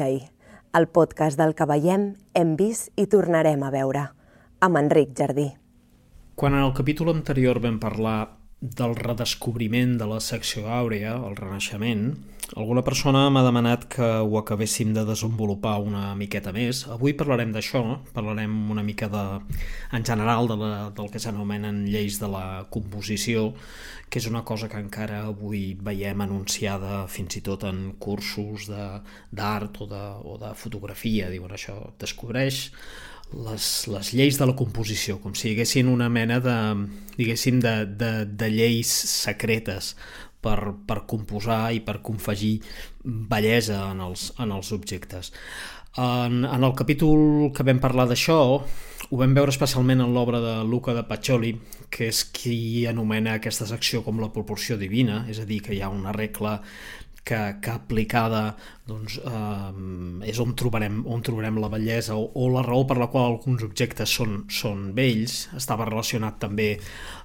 Veure-hi, el podcast del que veiem, hem vist i tornarem a veure, amb Enric Jardí. Quan en el capítol anterior vam parlar del redescobriment de la secció àurea, el renaixement, alguna persona m'ha demanat que ho acabéssim de desenvolupar una miqueta més. Avui parlarem d'això, parlarem una mica de, en general de la, del que s'anomenen lleis de la composició, que és una cosa que encara avui veiem anunciada fins i tot en cursos d'art o, de, o de fotografia. Diuen això, descobreix les, les lleis de la composició, com si hi haguessin una mena de, diguéssim, de, de, de lleis secretes per, per composar i per confegir bellesa en els, en els objectes. En, en el capítol que vam parlar d'això, ho vam veure especialment en l'obra de Luca de Pacioli, que és qui anomena aquesta secció com la proporció divina, és a dir, que hi ha una regla que, que aplicada doncs, eh, és on trobarem, on trobarem la bellesa o, o la raó per la qual alguns objectes són, són vells. Estava relacionat també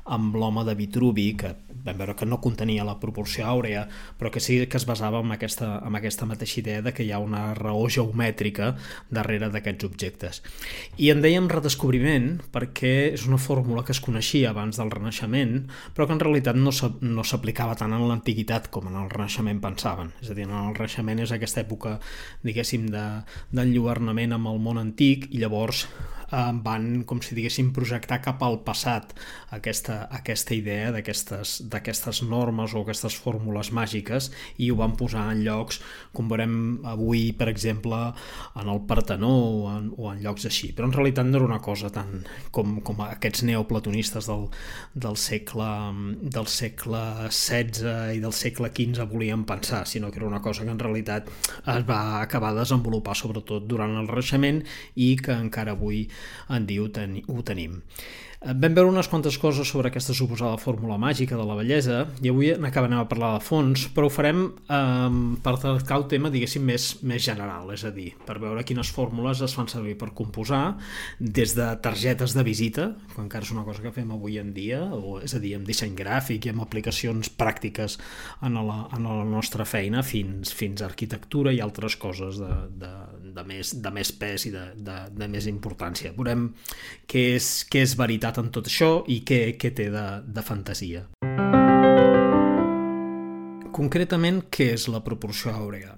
amb l'home de Vitruvi, que vam veure que no contenia la proporció àurea, però que sí que es basava en aquesta, en aquesta mateixa idea de que hi ha una raó geomètrica darrere d'aquests objectes. I en dèiem redescobriment perquè és una fórmula que es coneixia abans del Renaixement, però que en realitat no s'aplicava tant en l'antiguitat com en el Renaixement pensaven. És a dir, en el Renaixement és aquesta època, diguéssim, de, amb el món antic i llavors van, com si diguéssim, projectar cap al passat aquesta, aquesta idea d'aquestes normes o aquestes fórmules màgiques i ho van posar en llocs com veurem avui, per exemple, en el Partenó o en, o en llocs així. Però en realitat no era una cosa tan com, com aquests neoplatonistes del, del, segle, del segle XVI i del segle XV volien pensar, sinó que era una cosa que en realitat es va acabar de desenvolupar sobretot durant el Renaixement i que encara avui en diu ten, ho tenim. Vam veure unes quantes coses sobre aquesta suposada fórmula màgica de la bellesa i avui n'acabarem a parlar de fons, però ho farem eh, per tractar el tema, diguéssim, més, més general, és a dir, per veure quines fórmules es fan servir per composar, des de targetes de visita, que encara és una cosa que fem avui en dia, o, és a dir, amb disseny gràfic i amb aplicacions pràctiques en la, en la nostra feina, fins, fins a arquitectura i altres coses de, de, de, més, de més pes i de, de, de més importància. Veurem què és, què és veritat en tot això i què, què té de, de fantasia. Concretament, què és la proporció àurea?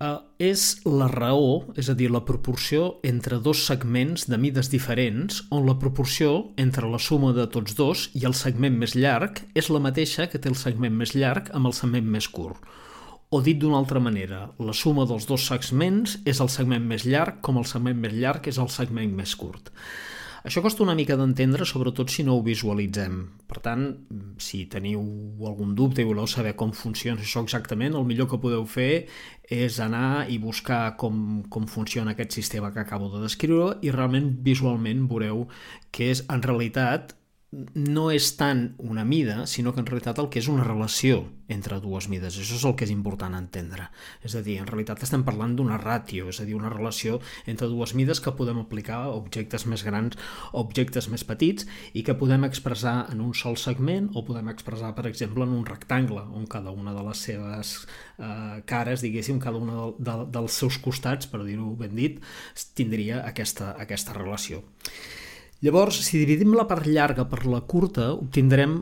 Uh, és la raó, és a dir, la proporció entre dos segments de mides diferents, on la proporció entre la suma de tots dos i el segment més llarg és la mateixa que té el segment més llarg amb el segment més curt. O dit d'una altra manera, la suma dels dos segments és el segment més llarg com el segment més llarg és el segment més curt. Això costa una mica d'entendre, sobretot si no ho visualitzem. Per tant, si teniu algun dubte i voleu saber com funciona això exactament, el millor que podeu fer és anar i buscar com, com funciona aquest sistema que acabo de descriure i realment visualment veureu que és en realitat no és tant una mida, sinó que en realitat el que és una relació entre dues mides. Això és el que és important entendre. És a dir, en realitat estem parlant d'una ràtio, és a dir, una relació entre dues mides que podem aplicar a objectes més grans o objectes més petits i que podem expressar en un sol segment o podem expressar, per exemple, en un rectangle, on cada una de les seves eh, cares, diguéssim, cada una de, de, dels seus costats, per dir-ho ben dit, tindria aquesta, aquesta relació. Llavors, si dividim la part llarga per la curta, obtindrem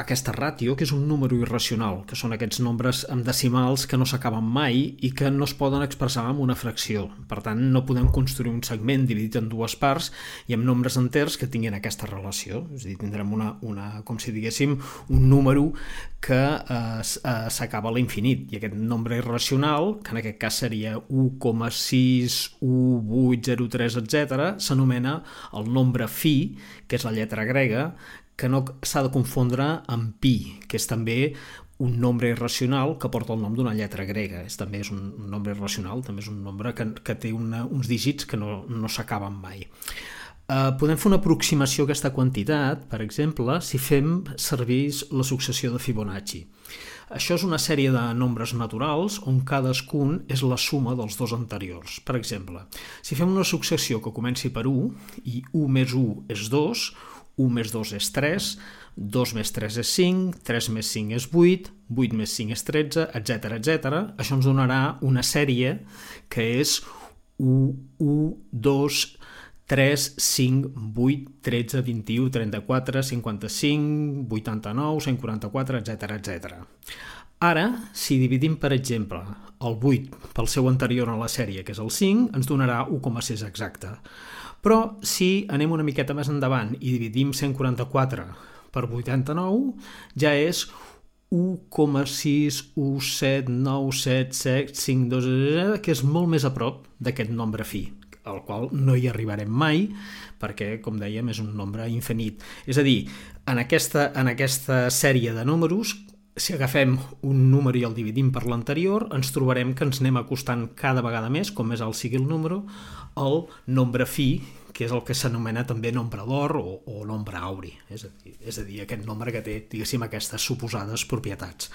aquesta ràtio, que és un número irracional, que són aquests nombres amb decimals que no s'acaben mai i que no es poden expressar amb una fracció. Per tant, no podem construir un segment dividit en dues parts i amb nombres enters que tinguin aquesta relació. És a dir, tindrem una, una com si diguéssim, un número que eh, eh, s'acaba a l'infinit. I aquest nombre irracional, que en aquest cas seria 1,61803, etc., s'anomena el nombre fi, que és la lletra grega, que no s'ha de confondre amb pi, que és també un nombre irracional que porta el nom d'una lletra grega. És, també és un, nombre irracional, també és un nombre que, que té una, uns dígits que no, no s'acaben mai. Uh, podem fer una aproximació a aquesta quantitat, per exemple, si fem servir la successió de Fibonacci. Això és una sèrie de nombres naturals on cadascun és la suma dels dos anteriors. Per exemple, si fem una successió que comenci per 1 i 1 més 1 és 2, 1 més 2 és 3, 2 més 3 és 5, 3 més 5 és 8, 8 més 5 és 13, etc etc. Això ens donarà una sèrie que és 1, 1, 2, 3, 5, 8, 13, 21, 34, 55, 89, 144, etc etc. Ara, si dividim, per exemple, el 8 pel seu anterior a la sèrie, que és el 5, ens donarà 1,6 exacte. Però si anem una miqueta més endavant i dividim 144 per 89, ja és 1,6179775, que és molt més a prop d'aquest nombre fi, al qual no hi arribarem mai, perquè, com dèiem, és un nombre infinit. És a dir, en aquesta, en aquesta sèrie de números, si agafem un número i el dividim per l'anterior, ens trobarem que ens anem acostant cada vegada més, com més alt sigui el número, al nombre fi, que és el que s'anomena també nombre d'or o, o nombre auri, és a, dir, és a dir, aquest nombre que té, diguéssim, aquestes suposades propietats.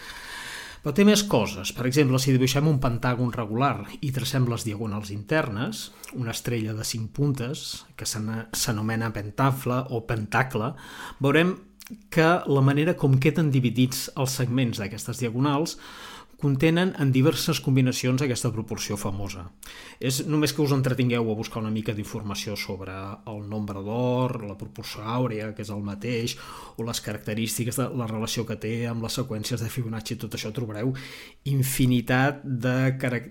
Però té més coses. Per exemple, si dibuixem un pentàgon regular i tracem les diagonals internes, una estrella de cinc puntes, que s'anomena pentafla o pentacle, veurem que la manera com queden dividits els segments d'aquestes diagonals contenen en diverses combinacions aquesta proporció famosa. És només que us entretingueu a buscar una mica d'informació sobre el nombre d'or, la proporció àurea, que és el mateix, o les característiques de la relació que té amb les seqüències de Fibonacci, tot això trobareu infinitat de,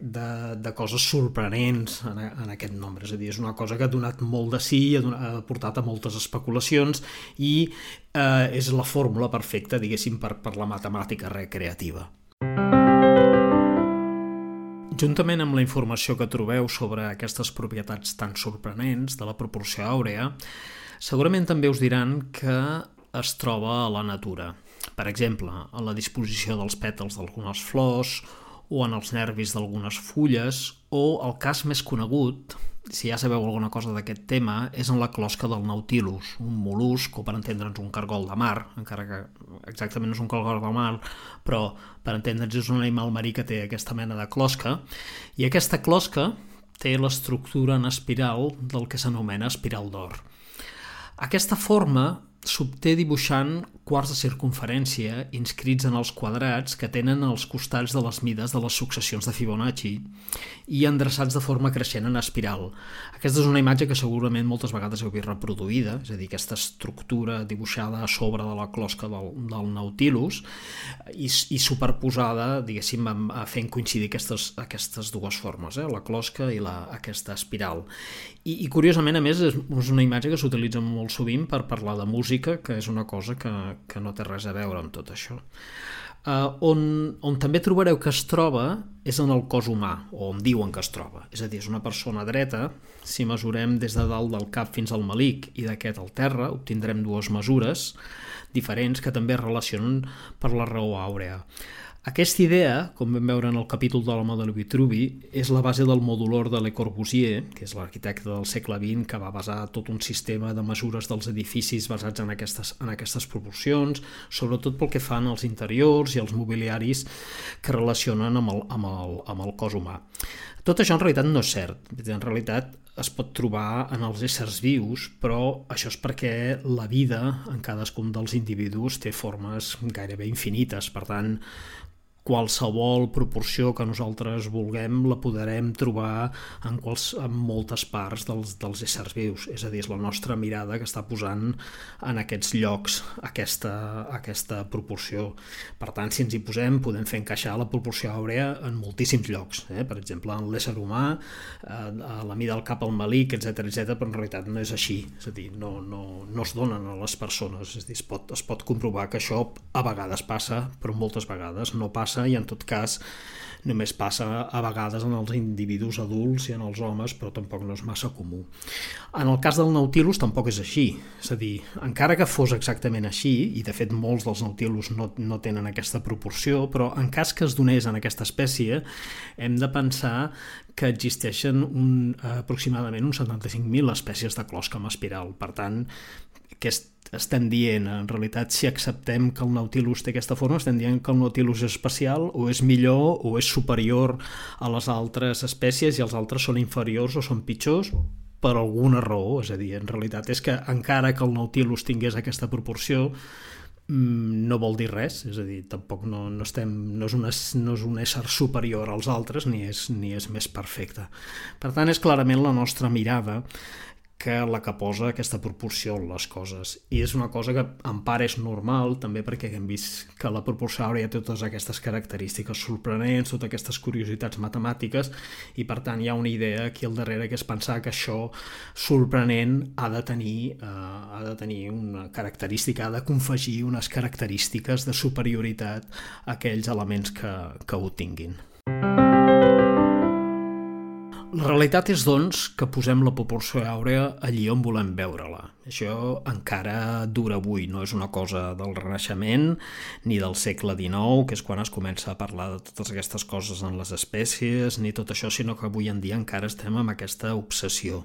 de, de coses sorprenents en, en aquest nombre. És a dir, és una cosa que ha donat molt de sí, ha, donat, ha portat a moltes especulacions i eh, és la fórmula perfecta, diguéssim, per, per la matemàtica recreativa. Juntament amb la informació que trobeu sobre aquestes propietats tan sorprenents de la proporció àurea, segurament també us diran que es troba a la natura. Per exemple, a la disposició dels pètals d'algunes flors o en els nervis d'algunes fulles o el cas més conegut, si ja sabeu alguna cosa d'aquest tema, és en la closca del nautilus, un molusc, o per entendre'ns un cargol de mar, encara que exactament no és un cargol de mar, però per entendre'ns és un animal marí que té aquesta mena de closca, i aquesta closca té l'estructura en espiral del que s'anomena espiral d'or. Aquesta forma s'obté dibuixant quarts de circunferència inscrits en els quadrats que tenen als costats de les mides de les successions de Fibonacci i endreçats de forma creixent en espiral. Aquesta és una imatge que segurament moltes vegades heu vist reproduïda, és a dir, aquesta estructura dibuixada a sobre de la closca del, del Nautilus i, i superposada, diguéssim, fent coincidir aquestes, aquestes dues formes, eh? la closca i la, aquesta espiral. I, I curiosament, a més, és, és una imatge que s'utilitza molt sovint per parlar de música, que és una cosa que, que no té res a veure amb tot això. Uh, on, on també trobareu que es troba és en el cos humà, o on diuen que es troba. És a dir, és una persona dreta, si mesurem des de dalt del cap fins al malic i d'aquest al terra, obtindrem dues mesures diferents que també es relacionen per la raó àurea. Aquesta idea, com vam veure en el capítol de l'home del Vitruvi, és la base del modulor de Le Corbusier, que és l'arquitecte del segle XX que va basar tot un sistema de mesures dels edificis basats en aquestes, en aquestes proporcions, sobretot pel que fan als interiors i als mobiliaris que relacionen amb el, amb el, amb el cos humà. Tot això en realitat no és cert. En realitat es pot trobar en els éssers vius, però això és perquè la vida en cadascun dels individus té formes gairebé infinites. Per tant, qualsevol proporció que nosaltres vulguem la podrem trobar en, quals, en moltes parts dels, dels éssers vius. És a dir, és la nostra mirada que està posant en aquests llocs aquesta, aquesta proporció. Per tant, si ens hi posem, podem fer encaixar la proporció àurea en moltíssims llocs. Eh? Per exemple, en l'ésser humà, eh, a la mida del cap al malic, etc etc, però en realitat no és així. És a dir, no, no, no es donen a les persones. És a dir, es pot, es pot comprovar que això a vegades passa, però moltes vegades no passa passa i en tot cas només passa a vegades en els individus adults i en els homes, però tampoc no és massa comú. En el cas del Nautilus tampoc és així, és a dir, encara que fos exactament així, i de fet molts dels Nautilus no, no tenen aquesta proporció, però en cas que es donés en aquesta espècie, hem de pensar que existeixen un, aproximadament uns 75.000 espècies de closca amb espiral. Per tant, que estem dient, en realitat, si acceptem que el Nautilus té aquesta forma, estem dient que el Nautilus és especial, o és millor, o és superior a les altres espècies, i els altres són inferiors o són pitjors, per alguna raó, és a dir, en realitat és que encara que el Nautilus tingués aquesta proporció, mm, no vol dir res, és a dir, tampoc no, no, estem, no, és una, no és un ésser superior als altres ni és, ni és més perfecte. Per tant, és clarament la nostra mirada que la que posa aquesta proporció en les coses. I és una cosa que en part és normal, també perquè hem vist que la proporció àurea té totes aquestes característiques sorprenents, totes aquestes curiositats matemàtiques, i per tant hi ha una idea aquí al darrere que és pensar que això sorprenent ha de tenir, eh, ha de tenir una característica, ha de confegir unes característiques de superioritat a aquells elements que, que ho tinguin. La realitat és, doncs, que posem la proporció àurea allí on volem veure-la. Això encara dura avui, no és una cosa del Renaixement ni del segle XIX, que és quan es comença a parlar de totes aquestes coses en les espècies, ni tot això, sinó que avui en dia encara estem amb aquesta obsessió.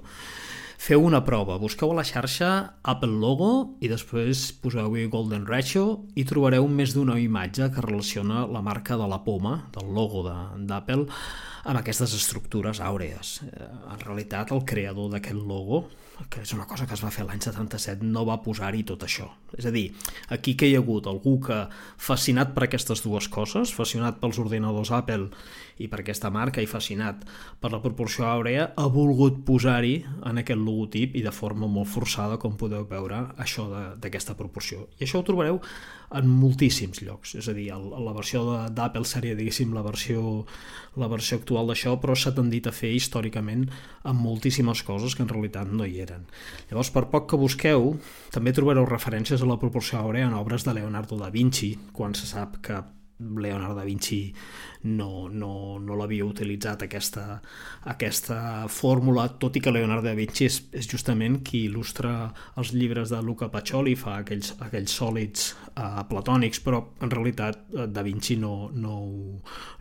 Feu una prova, busqueu a la xarxa Apple Logo i després poseu-hi Golden Ratio i trobareu més d'una imatge que relaciona la marca de la poma, del logo d'Apple, amb aquestes estructures àurees. Eh, en realitat, el creador d'aquest logo, que és una cosa que es va fer l'any 77, no va posar-hi tot això. És a dir, aquí que hi ha hagut algú que, fascinat per aquestes dues coses, fascinat pels ordinadors Apple i per aquesta marca i fascinat per la proporció àurea, ha volgut posar-hi en aquest logotip i de forma molt forçada, com podeu veure, això d'aquesta proporció. I això ho trobareu en moltíssims llocs. És a dir, el, la versió d'Apple seria, diguéssim, la versió, la versió actual d'això, però s'ha tendit a fer històricament amb moltíssimes coses que en realitat no hi eren. Llavors, per poc que busqueu, també trobareu referències a la proporció àurea en obres de Leonardo da Vinci, quan se sap que Leonardo da Vinci no, no, no l'havia utilitzat aquesta, aquesta fórmula, tot i que Leonardo da Vinci és, és justament qui il·lustra els llibres de Luca Pacioli, fa aquells, aquells sòlids uh, platònics, però en realitat uh, da Vinci no, no,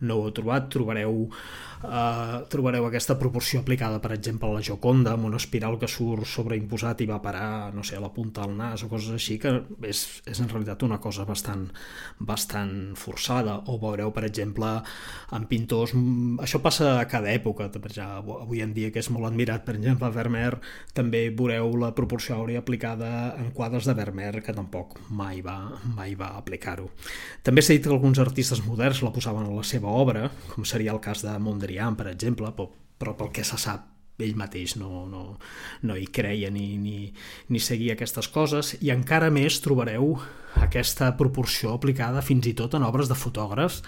no ho ha trobat. Trobareu, uh, trobareu aquesta proporció aplicada, per exemple, a la Joconda, amb una espiral que surt sobreimposat i va parar, no sé, a la punta del nas o coses així, que és, és en realitat una cosa bastant, bastant forçada. O veureu, per exemple, en pintors... Això passa a cada època, ja avui en dia que és molt admirat, per exemple, Vermeer, també veureu la proporció àurea aplicada en quadres de Vermeer, que tampoc mai va, mai va aplicar-ho. També s'ha dit que alguns artistes moderns la posaven a la seva obra, com seria el cas de Mondrian, per exemple, però, però pel que se sap ell mateix no, no, no hi creia ni, ni, ni seguia aquestes coses. I encara més trobareu aquesta proporció aplicada fins i tot en obres de fotògrafs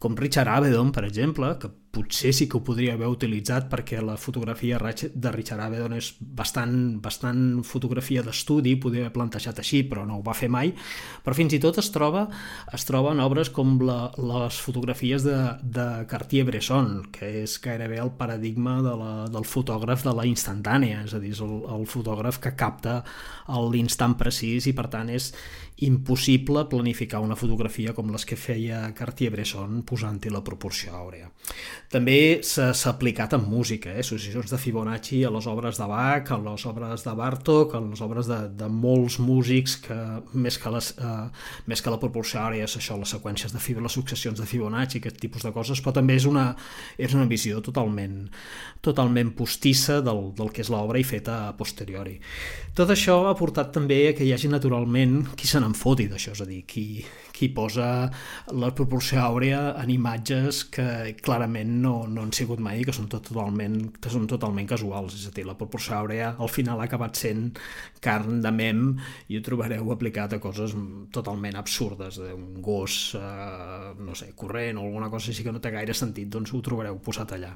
com Richard Avedon, per exemple, que potser sí que ho podria haver utilitzat perquè la fotografia de Richard Avedon és bastant, bastant fotografia d'estudi, podria haver plantejat així, però no ho va fer mai, però fins i tot es troba, es troba en obres com la, les fotografies de, de Cartier-Bresson, que és gairebé el paradigma de la, del fotògraf de la instantània, és a dir, és el, el fotògraf que capta l'instant precís i per tant és impossible planificar una fotografia com les que feia Cartier-Bresson posant-hi la proporció àurea. També s'ha aplicat en música, eh? associacions de Fibonacci a les obres de Bach, a les obres de Bartók, a les obres de, de molts músics que més que, les, eh, més que la proporció àrea és això, les seqüències de Fibonacci, les successions de Fibonacci, aquest tipus de coses, però també és una, és una visió totalment, totalment postissa del, del que és l'obra i feta a posteriori. Tot això ha portat també a que hi hagi naturalment qui se n'en foti d'això, és a dir, qui, qui posa la proporció àurea en imatges que clarament no, no han sigut mai que són tot, totalment, que són totalment casuals. És a dir, la proporció àurea al final ha acabat sent carn de mem i ho trobareu aplicat a coses totalment absurdes, un gos, eh, no sé, corrent o alguna cosa així que no té gaire sentit, doncs ho trobareu posat allà.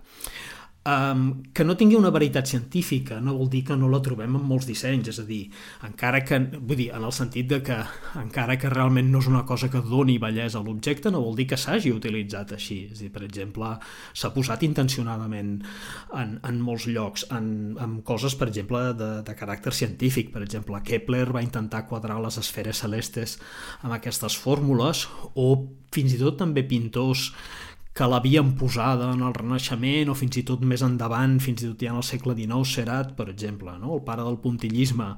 Um, que no tingui una veritat científica no vol dir que no la trobem en molts dissenys, és a dir, encara que, vull dir, en el sentit de que encara que realment no és una cosa que doni bellesa a l'objecte, no vol dir que s'hagi utilitzat així. És a dir, per exemple, s'ha posat intencionadament en, en molts llocs, en, en coses, per exemple, de, de caràcter científic. Per exemple, Kepler va intentar quadrar les esferes celestes amb aquestes fórmules, o fins i tot també pintors que l'havien posada en el Renaixement o fins i tot més endavant, fins i tot ja en el segle XIX, Serat, per exemple, no? el pare del puntillisme,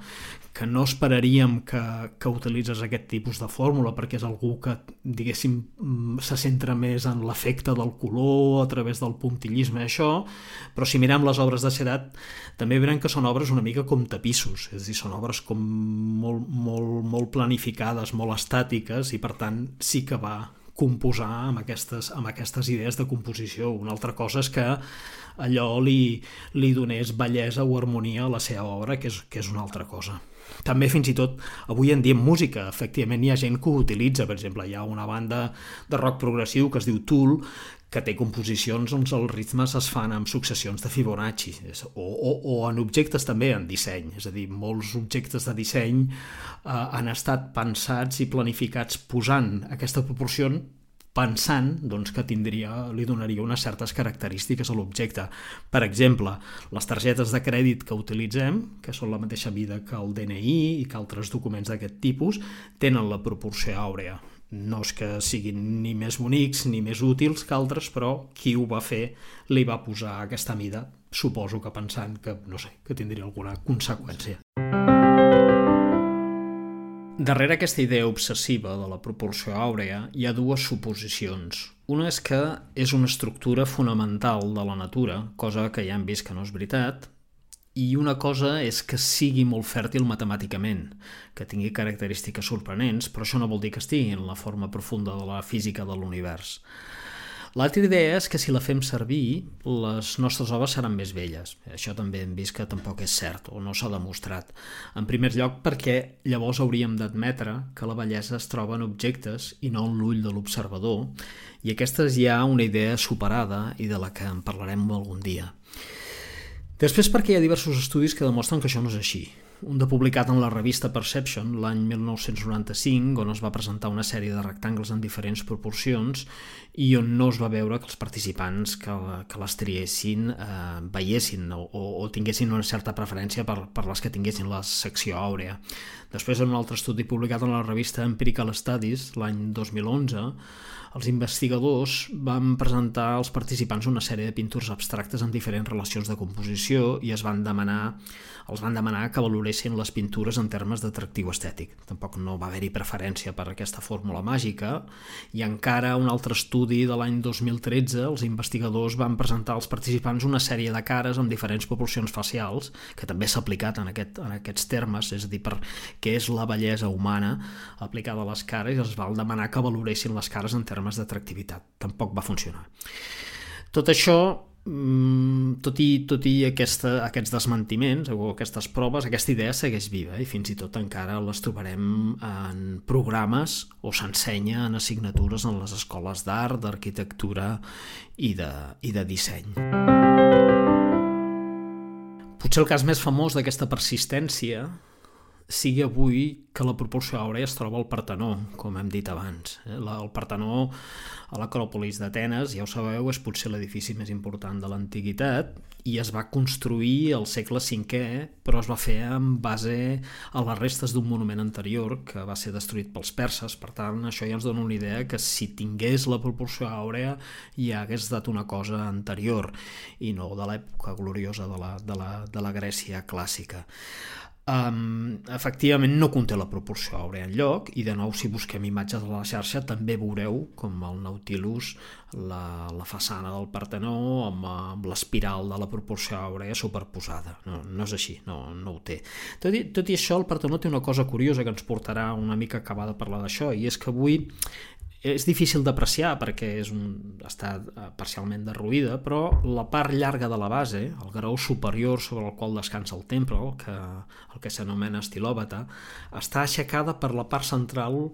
que no esperaríem que, que utilitzes aquest tipus de fórmula perquè és algú que, diguéssim, mm, se centra més en l'efecte del color a través del puntillisme i això, però si mirem les obres de Serat també veurem que són obres una mica com tapissos, és a dir, són obres com molt, molt, molt planificades, molt estàtiques i per tant sí que va composar amb aquestes, amb aquestes idees de composició. Una altra cosa és que allò li, li donés bellesa o harmonia a la seva obra, que és, que és una altra cosa. També fins i tot avui en dia en música, efectivament hi ha gent que ho utilitza, per exemple, hi ha una banda de rock progressiu que es diu Tool, que té composicions on els ritmes es fan amb successions de Fibonacci o, o, o en objectes també en disseny, és a dir, molts objectes de disseny eh, han estat pensats i planificats posant aquesta proporció pensant doncs, que tindria, li donaria unes certes característiques a l'objecte. Per exemple, les targetes de crèdit que utilitzem, que són la mateixa mida que el DNI i que altres documents d'aquest tipus, tenen la proporció àurea no és que siguin ni més bonics ni més útils que altres, però qui ho va fer li va posar aquesta mida, suposo que pensant que, no sé, que tindria alguna conseqüència. Darrere aquesta idea obsessiva de la proporció àurea hi ha dues suposicions. Una és que és una estructura fonamental de la natura, cosa que ja hem vist que no és veritat, i una cosa és que sigui molt fèrtil matemàticament, que tingui característiques sorprenents, però això no vol dir que estigui en la forma profunda de la física de l'univers. L'altra idea és que si la fem servir, les nostres obres seran més velles. Això també hem vist que tampoc és cert, o no s'ha demostrat. En primer lloc perquè llavors hauríem d'admetre que la bellesa es troba en objectes i no en l'ull de l'observador, i aquesta és ja una idea superada i de la que en parlarem algun dia. Després perquè hi ha diversos estudis que demostren que això no és així. Un de publicat en la revista Perception l'any 1995, on es va presentar una sèrie de rectangles en diferents proporcions i on no es va veure que els participants que, que les triessin eh, veiessin o, o tinguessin una certa preferència per, per les que tinguessin la secció àurea. Després, en un altre estudi publicat en la revista Empirical Studies l'any 2011, els investigadors van presentar als participants una sèrie de pintures abstractes amb diferents relacions de composició i es van demanar, els van demanar que valoressin les pintures en termes d'atractiu estètic. Tampoc no va haver-hi preferència per aquesta fórmula màgica i encara un altre estudi de l'any 2013 els investigadors van presentar als participants una sèrie de cares amb diferents proporcions facials que també s'ha aplicat en, aquest, en aquests termes, és a dir, per què és la bellesa humana aplicada a les cares i els van demanar que valoressin les cares en termes termes d'atractivitat. Tampoc va funcionar. Tot això, mm, tot i, tot i aquesta, aquests desmentiments o aquestes proves, aquesta idea segueix viva i fins i tot encara les trobarem en programes o s'ensenya en assignatures en les escoles d'art, d'arquitectura i, de, i de disseny. Potser el cas més famós d'aquesta persistència sigui avui que la proporció àurea es troba al Partenó, com hem dit abans. Eh, el Partenó a l'Acròpolis d'Atenes, ja ho sabeu, és potser l'edifici més important de l'antiguitat i es va construir al segle V, però es va fer en base a les restes d'un monument anterior que va ser destruït pels perses. Per tant, això ja ens dona una idea que si tingués la proporció àurea ja hagués estat una cosa anterior i no de l'època gloriosa de la, de la, de la Grècia clàssica um, efectivament no conté la proporció àurea en lloc i de nou si busquem imatges de la xarxa també veureu com el Nautilus la, la façana del Partenó amb, amb l'espiral de la proporció àurea superposada. No, no és així, no, no ho té. Tot i, tot i això el Partenó té una cosa curiosa que ens portarà una mica acabada a parlar d'això i és que avui és difícil d'apreciar perquè és un, està eh, parcialment derruïda, però la part llarga de la base, el graó superior sobre el qual descansa el temple, el que, el que s'anomena estilòbata, està aixecada per la part central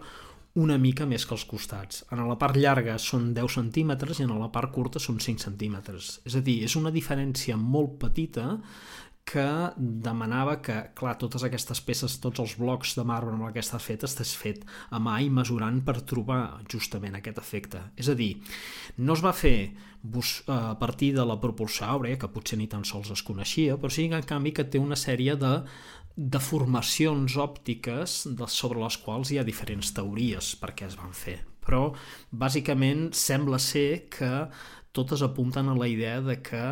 una mica més que els costats. En la part llarga són 10 centímetres i en la part curta són 5 centímetres. És a dir, és una diferència molt petita que demanava que, clar, totes aquestes peces, tots els blocs de marbre amb què està fet, estàs fet a mà i mesurant per trobar justament aquest efecte. És a dir, no es va fer a partir de la proporció àurea, que potser ni tan sols es coneixia, però sí en canvi que té una sèrie de deformacions òptiques sobre les quals hi ha diferents teories per què es van fer. Però, bàsicament, sembla ser que totes apunten a la idea de que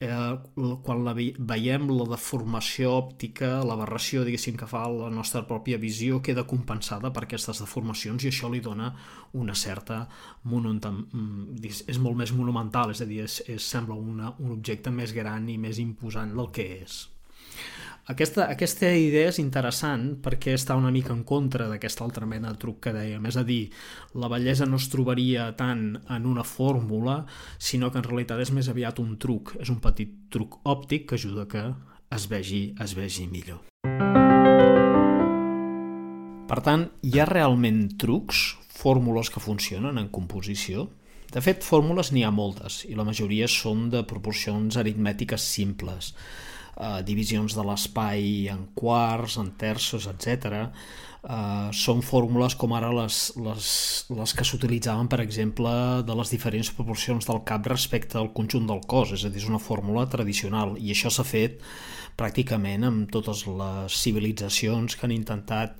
eh, quan la veiem la deformació òptica, l'aberració, diguéssim, que fa la nostra pròpia visió, queda compensada per aquestes deformacions i això li dona una certa mm, és molt més monumental, és a dir, és, és, sembla una, un objecte més gran i més imposant del que és. Aquesta, aquesta idea és interessant perquè està una mica en contra d'aquesta altra mena de truc que dèiem, és a dir, la bellesa no es trobaria tant en una fórmula, sinó que en realitat és més aviat un truc, és un petit truc òptic que ajuda que es vegi, es vegi millor. Per tant, hi ha realment trucs, fórmules que funcionen en composició? De fet, fórmules n'hi ha moltes, i la majoria són de proporcions aritmètiques simples eh, divisions de l'espai en quarts, en terços, etc. Eh, són fórmules com ara les, les, les que s'utilitzaven, per exemple, de les diferents proporcions del cap respecte al conjunt del cos, és a dir, és una fórmula tradicional, i això s'ha fet pràcticament amb totes les civilitzacions que han intentat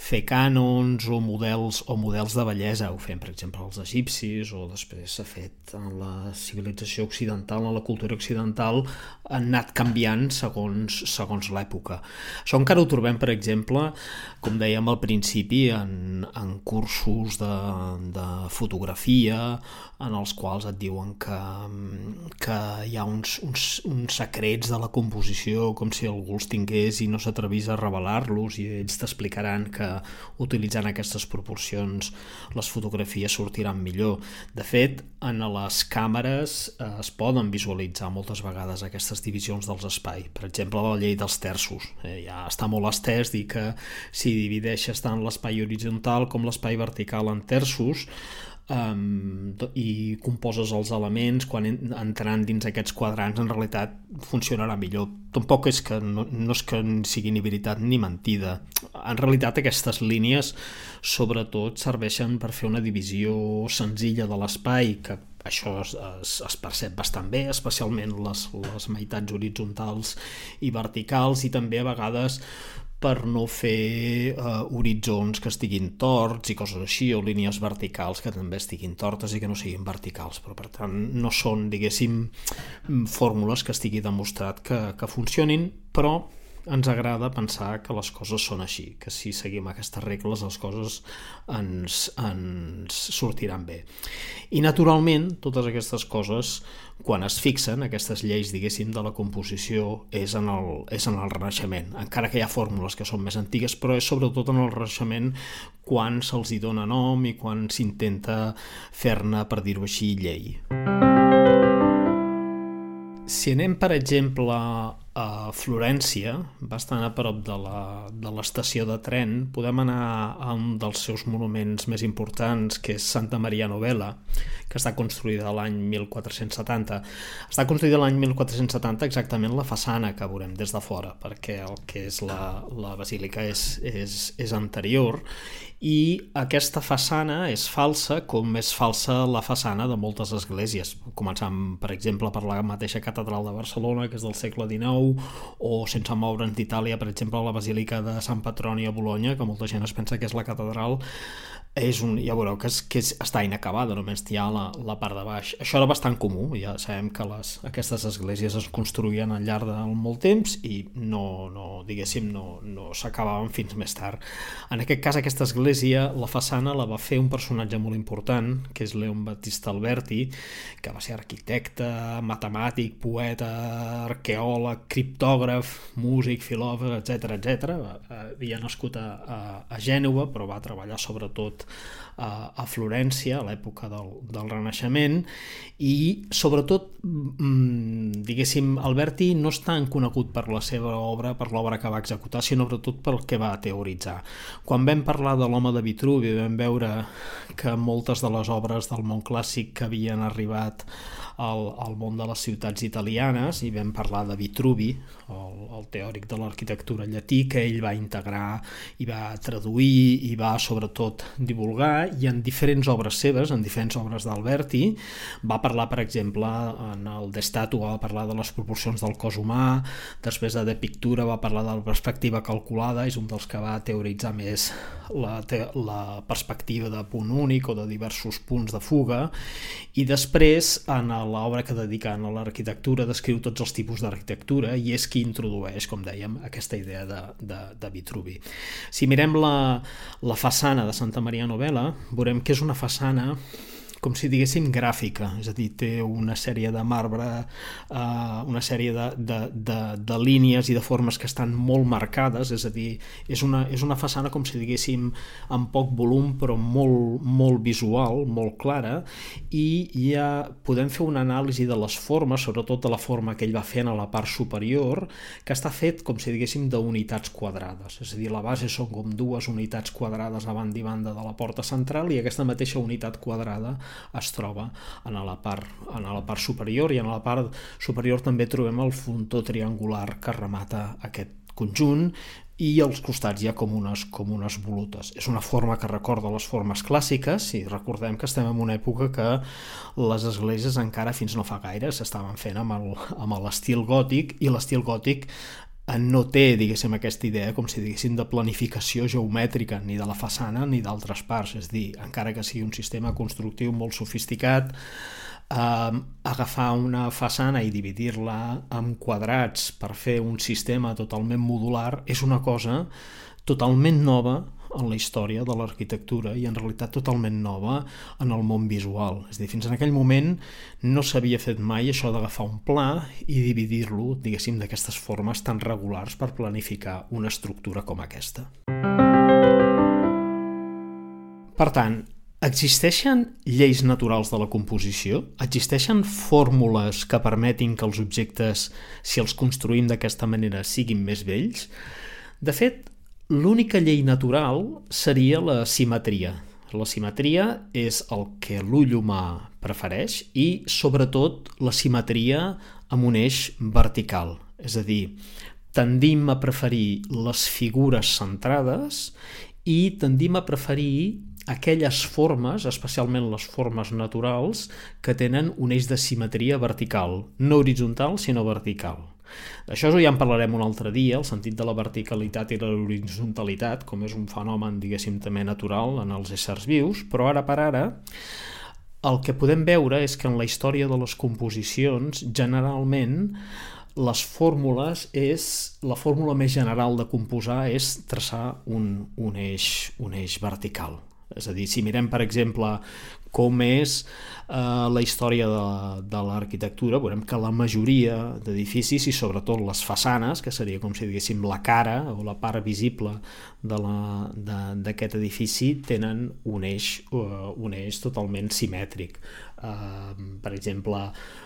fer cànons o models o models de bellesa. Ho fem, per exemple, els egipcis o després s'ha fet en la civilització occidental, en la cultura occidental, han anat canviant segons, segons l'època. Això encara ho trobem, per exemple, com dèiem al principi, en, en cursos de, de fotografia, en els quals et diuen que, que hi ha uns, uns, uns secrets de la composició com si algú els tingués i no s'atrevís a revelar-los i ells t'explicaran que utilitzant aquestes proporcions les fotografies sortiran millor. De fet, en les càmeres eh, es poden visualitzar moltes vegades aquestes divisions dels espais. Per exemple, la llei dels terços. Eh, ja està molt estès dir que si divideixes tant l'espai horitzontal com l'espai vertical en terços, um, i composes els elements quan entraran dins aquests quadrants en realitat funcionarà millor. Tampoc és que no, no és que sigui ni veritat ni mentida. En realitat aquestes línies sobretot serveixen per fer una divisió senzilla de l'espai que això es, es, es percep bastant bé, especialment les, les meitats horitzontals i verticals i també a vegades per no fer eh, horitzons que estiguin torts i coses així, o línies verticals que també estiguin tortes i que no siguin verticals, però per tant no són, diguéssim, fórmules que estigui demostrat que, que funcionin, però ens agrada pensar que les coses són així, que si seguim aquestes regles les coses ens, ens sortiran bé. I naturalment, totes aquestes coses, quan es fixen, aquestes lleis, diguéssim, de la composició, és en el, és en el Renaixement. Encara que hi ha fórmules que són més antigues, però és sobretot en el Renaixement quan se'ls hi dona nom i quan s'intenta fer-ne, per dir-ho així, llei. Si anem, per exemple, a Florència, bastant a prop de l'estació de, de tren, podem anar a un dels seus monuments més importants, que és Santa Maria Novella, que està construïda l'any 1470. Està construïda l'any 1470 exactament la façana que veurem des de fora, perquè el que és la, la basílica és, és, és anterior. I aquesta façana és falsa com és falsa la façana de moltes esglésies, començant per exemple per la mateixa catedral de Barcelona que és del segle XIX o sense moure'ns d'Itàlia, per exemple la basílica de Sant Petroni a Bologna que molta gent es pensa que és la catedral és un, ja veureu que, és, que és, està inacabada, només hi ha la, la part de baix. Això era bastant comú, ja sabem que les, aquestes esglésies es construïen al llarg de molt temps i no, no diguéssim, no, no s'acabaven fins més tard. En aquest cas, aquesta església, la façana la va fer un personatge molt important, que és Leon Battista Alberti, que va ser arquitecte, matemàtic, poeta, arqueòleg, criptògraf, músic, filòsof, etc etc. Havia nascut a, a, a Gènova, però va treballar sobretot a, a Florència a l'època del, del Renaixement i sobretot mm, diguéssim Alberti no és tan conegut per la seva obra, per l'obra que va executar sinó sobretot pel que va teoritzar. Quan vam parlar de l'home de Vitruvi vam veure que moltes de les obres del món clàssic que havien arribat al, al món de les ciutats italianes i vam parlar de Vitruvi, el, el teòric de l'arquitectura llatí, que ell va integrar i va traduir i va sobretot divulgar. I en diferents obres seves, en diferents obres d'Alberti, va parlar, per exemple, en el D'Estatu va parlar de les proporcions del cos humà, després de De Pictura va parlar de la perspectiva calculada, és un dels que va teoritzar més la, la perspectiva de punt únic o de diversos punts de fuga, i després, en l'obra que dedica a l'arquitectura, descriu tots els tipus d'arquitectura i és qui introdueix, com dèiem, aquesta idea de, de, de Vitruvi. Si mirem la, la façana de Santa Maria Novella, veurem que és una façana com si diguéssim gràfica, és a dir, té una sèrie de marbre, eh, una sèrie de, de, de, de línies i de formes que estan molt marcades, és a dir, és una, és una façana com si diguéssim amb poc volum però molt, molt visual, molt clara. I ja podem fer una anàlisi de les formes, sobretot de la forma que ell va fent a la part superior, que està fet com si diguéssim d'unitats quadrades, és a dir, la base són com dues unitats quadrades a banda i banda de la porta central i aquesta mateixa unitat quadrada es troba en la part, en la part superior i en la part superior també trobem el frontó triangular que remata aquest conjunt i als costats hi ha com unes, com unes volutes. És una forma que recorda les formes clàssiques i recordem que estem en una època que les esglésies encara fins no fa gaire s'estaven fent amb l'estil gòtic i l'estil gòtic no té, diguéssim, aquesta idea, com si diguéssim, de planificació geomètrica, ni de la façana ni d'altres parts. És dir, encara que sigui un sistema constructiu molt sofisticat, eh, agafar una façana i dividir-la en quadrats per fer un sistema totalment modular és una cosa totalment nova en la història de l'arquitectura i en realitat totalment nova en el món visual. És a dir, fins en aquell moment no s'havia fet mai això d'agafar un pla i dividir-lo, diguéssim, d'aquestes formes tan regulars per planificar una estructura com aquesta. Per tant, existeixen lleis naturals de la composició? Existeixen fórmules que permetin que els objectes, si els construïm d'aquesta manera, siguin més vells? De fet, L'única llei natural seria la simetria. La simetria és el que l'ull humà prefereix i, sobretot, la simetria amb un eix vertical. És a dir, tendim a preferir les figures centrades i tendim a preferir aquelles formes, especialment les formes naturals, que tenen un eix de simetria vertical, no horitzontal, sinó vertical. D'això ja en parlarem un altre dia, el sentit de la verticalitat i l'horizontalitat, com és un fenomen, diguéssim, també natural en els éssers vius, però ara per ara el que podem veure és que en la història de les composicions, generalment, les fórmules és, la fórmula més general de composar és traçar un, un, eix, un eix vertical. És a dir, si mirem, per exemple, com és eh, la història de, de l'arquitectura, veurem que la majoria d'edificis i sobretot les façanes, que seria com si diguéssim la cara o la part visible d'aquest edifici, tenen un eix, uh, un eix totalment simètric. Uh, per exemple,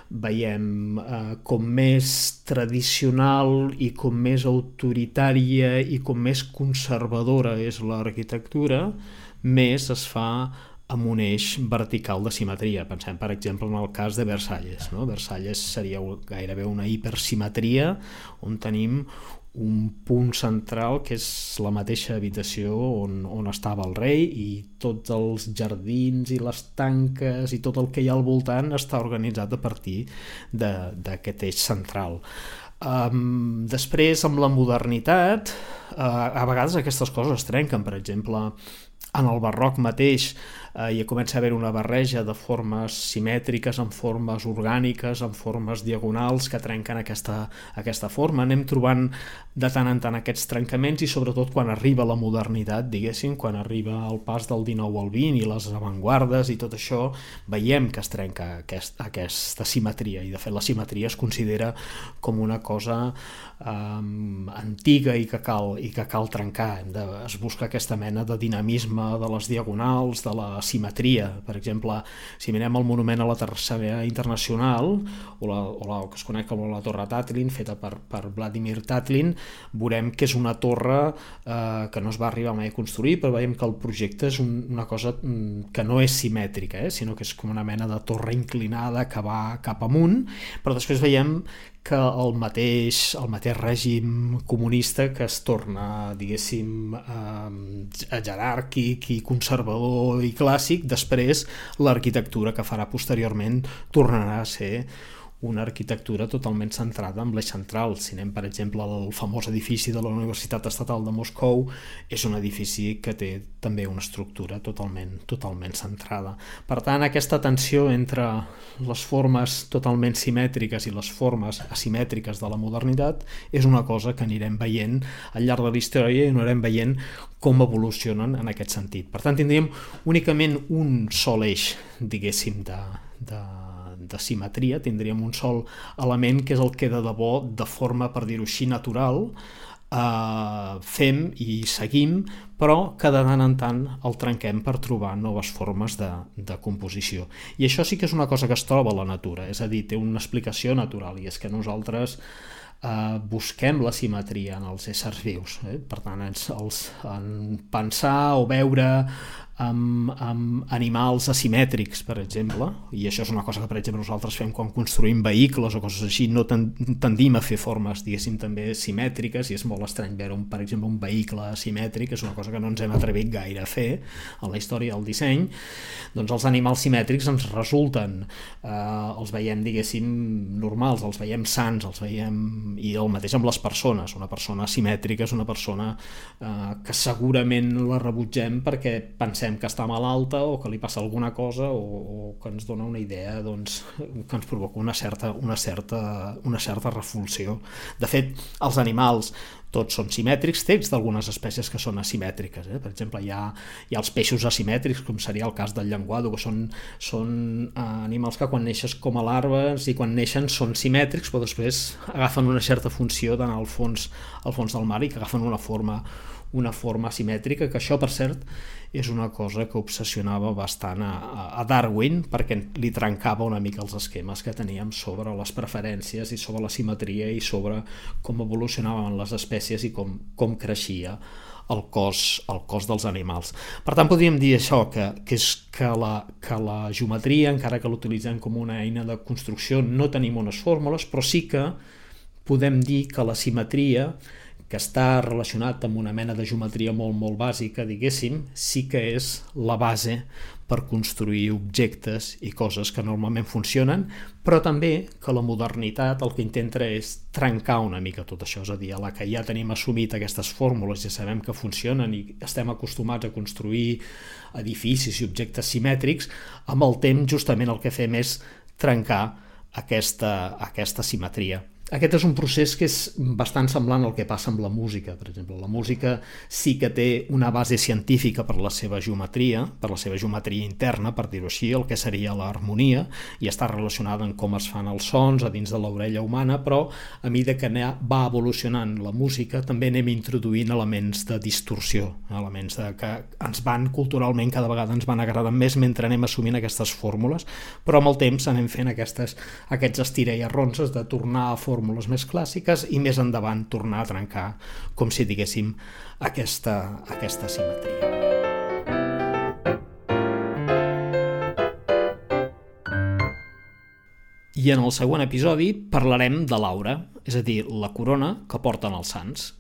veiem uh, com més tradicional i com més autoritària i com més conservadora és l'arquitectura, més es fa amb un eix vertical de simetria. Pensem, per exemple, en el cas de Versalles. No? Versalles seria gairebé una hipersimetria on tenim un punt central que és la mateixa habitació on, on estava el rei i tots els jardins i les tanques i tot el que hi ha al voltant està organitzat a partir d'aquest eix central. Um, després, amb la modernitat, uh, a vegades aquestes coses es trenquen. Per exemple, en el barroc mateix eh, ja comença a haver una barreja de formes simètriques, en formes orgàniques, en formes diagonals que trenquen aquesta, aquesta forma. Anem trobant de tant en tant aquests trencaments i sobretot quan arriba la modernitat, diguéssim, quan arriba el pas del 19 al 20 i les avantguardes i tot això, veiem que es trenca aquest, aquesta simetria i de fet la simetria es considera com una cosa um, antiga i que cal, i que cal trencar. De, es busca aquesta mena de dinamisme de les diagonals, de la simetria. Per exemple, si mirem el monument a la Tercera Internacional, o la, o la que es coneix com la Torre Tatlin, feta per, per Vladimir Tatlin, veurem que és una torre eh, que no es va arribar mai a construir, però veiem que el projecte és un, una cosa mm, que no és simètrica, eh, sinó que és com una mena de torre inclinada que va cap amunt, però després veiem que el mateix, el mateix règim comunista que es torna, diguéssim, eh, jeràrquic i conservador i clàssic, després l'arquitectura que farà posteriorment tornarà a ser una arquitectura totalment centrada en l'eix central. Si anem, per exemple, al famós edifici de la Universitat Estatal de Moscou, és un edifici que té també una estructura totalment, totalment centrada. Per tant, aquesta tensió entre les formes totalment simètriques i les formes asimètriques de la modernitat és una cosa que anirem veient al llarg de la història i anirem veient com evolucionen en aquest sentit. Per tant, tindríem únicament un sol eix, diguéssim, de, de, de simetria, tindríem un sol element que és el que de debò, de forma, per dir-ho així, natural, eh, fem i seguim, però que de tant en tant el trenquem per trobar noves formes de, de composició. I això sí que és una cosa que es troba a la natura, és a dir, té una explicació natural, i és que nosaltres eh, busquem la simetria en els éssers vius. Eh? Per tant, ens, els, en pensar o veure amb, amb animals asimètrics, per exemple, i això és una cosa que, per exemple, nosaltres fem quan construïm vehicles o coses així, no tendim a fer formes, diguéssim, també simètriques, i és molt estrany veure, un, per exemple, un vehicle asimètric, és una cosa que no ens hem atrevit gaire a fer en la història del disseny, doncs els animals simètrics ens resulten, eh, els veiem, diguéssim, normals, els veiem sants, els veiem... i el mateix amb les persones, una persona asimètrica és una persona eh, que segurament la rebutgem perquè pensem pensem que està malalta o que li passa alguna cosa o, o que ens dona una idea doncs, que ens provoca una certa, una, certa, una certa refulsió. De fet, els animals tots són simètrics, text d'algunes espècies que són asimètriques. Eh? Per exemple, hi ha, hi ha els peixos asimètrics, com seria el cas del llenguado, que són, són eh, animals que quan neixes com a larves i quan neixen són simètrics, però després agafen una certa funció d'anar al fons, al fons del mar i que agafen una forma, una forma simètrica, que això, per cert, és una cosa que obsessionava bastant a, a Darwin perquè li trencava una mica els esquemes que teníem sobre les preferències i sobre la simetria i sobre com evolucionaven les espècies i com, com creixia el cos, el cos dels animals. Per tant, podríem dir això, que, que és que la, que la geometria, encara que l'utilitzem com una eina de construcció, no tenim unes fórmules, però sí que podem dir que la simetria que està relacionat amb una mena de geometria molt, molt bàsica, diguéssim, sí que és la base per construir objectes i coses que normalment funcionen, però també que la modernitat el que intenta és trencar una mica tot això, és a dir, a la que ja tenim assumit aquestes fórmules ja sabem que funcionen i estem acostumats a construir edificis i objectes simètrics, amb el temps justament el que fem és trencar aquesta, aquesta simetria aquest és un procés que és bastant semblant al que passa amb la música, per exemple. La música sí que té una base científica per la seva geometria, per la seva geometria interna, per dir-ho així, el que seria l'harmonia, i està relacionada amb com es fan els sons a dins de l'orella humana, però a mesura que va evolucionant la música també anem introduint elements de distorsió, elements de, que ens van culturalment cada vegada ens van agradar més mentre anem assumint aquestes fórmules, però amb el temps anem fent aquestes, aquests estira i arronses de tornar a fórmules més clàssiques i més endavant tornar a trencar, com si diguéssim, aquesta, aquesta simetria. I en el següent episodi parlarem de l'aura, és a dir, la corona que porten els sants.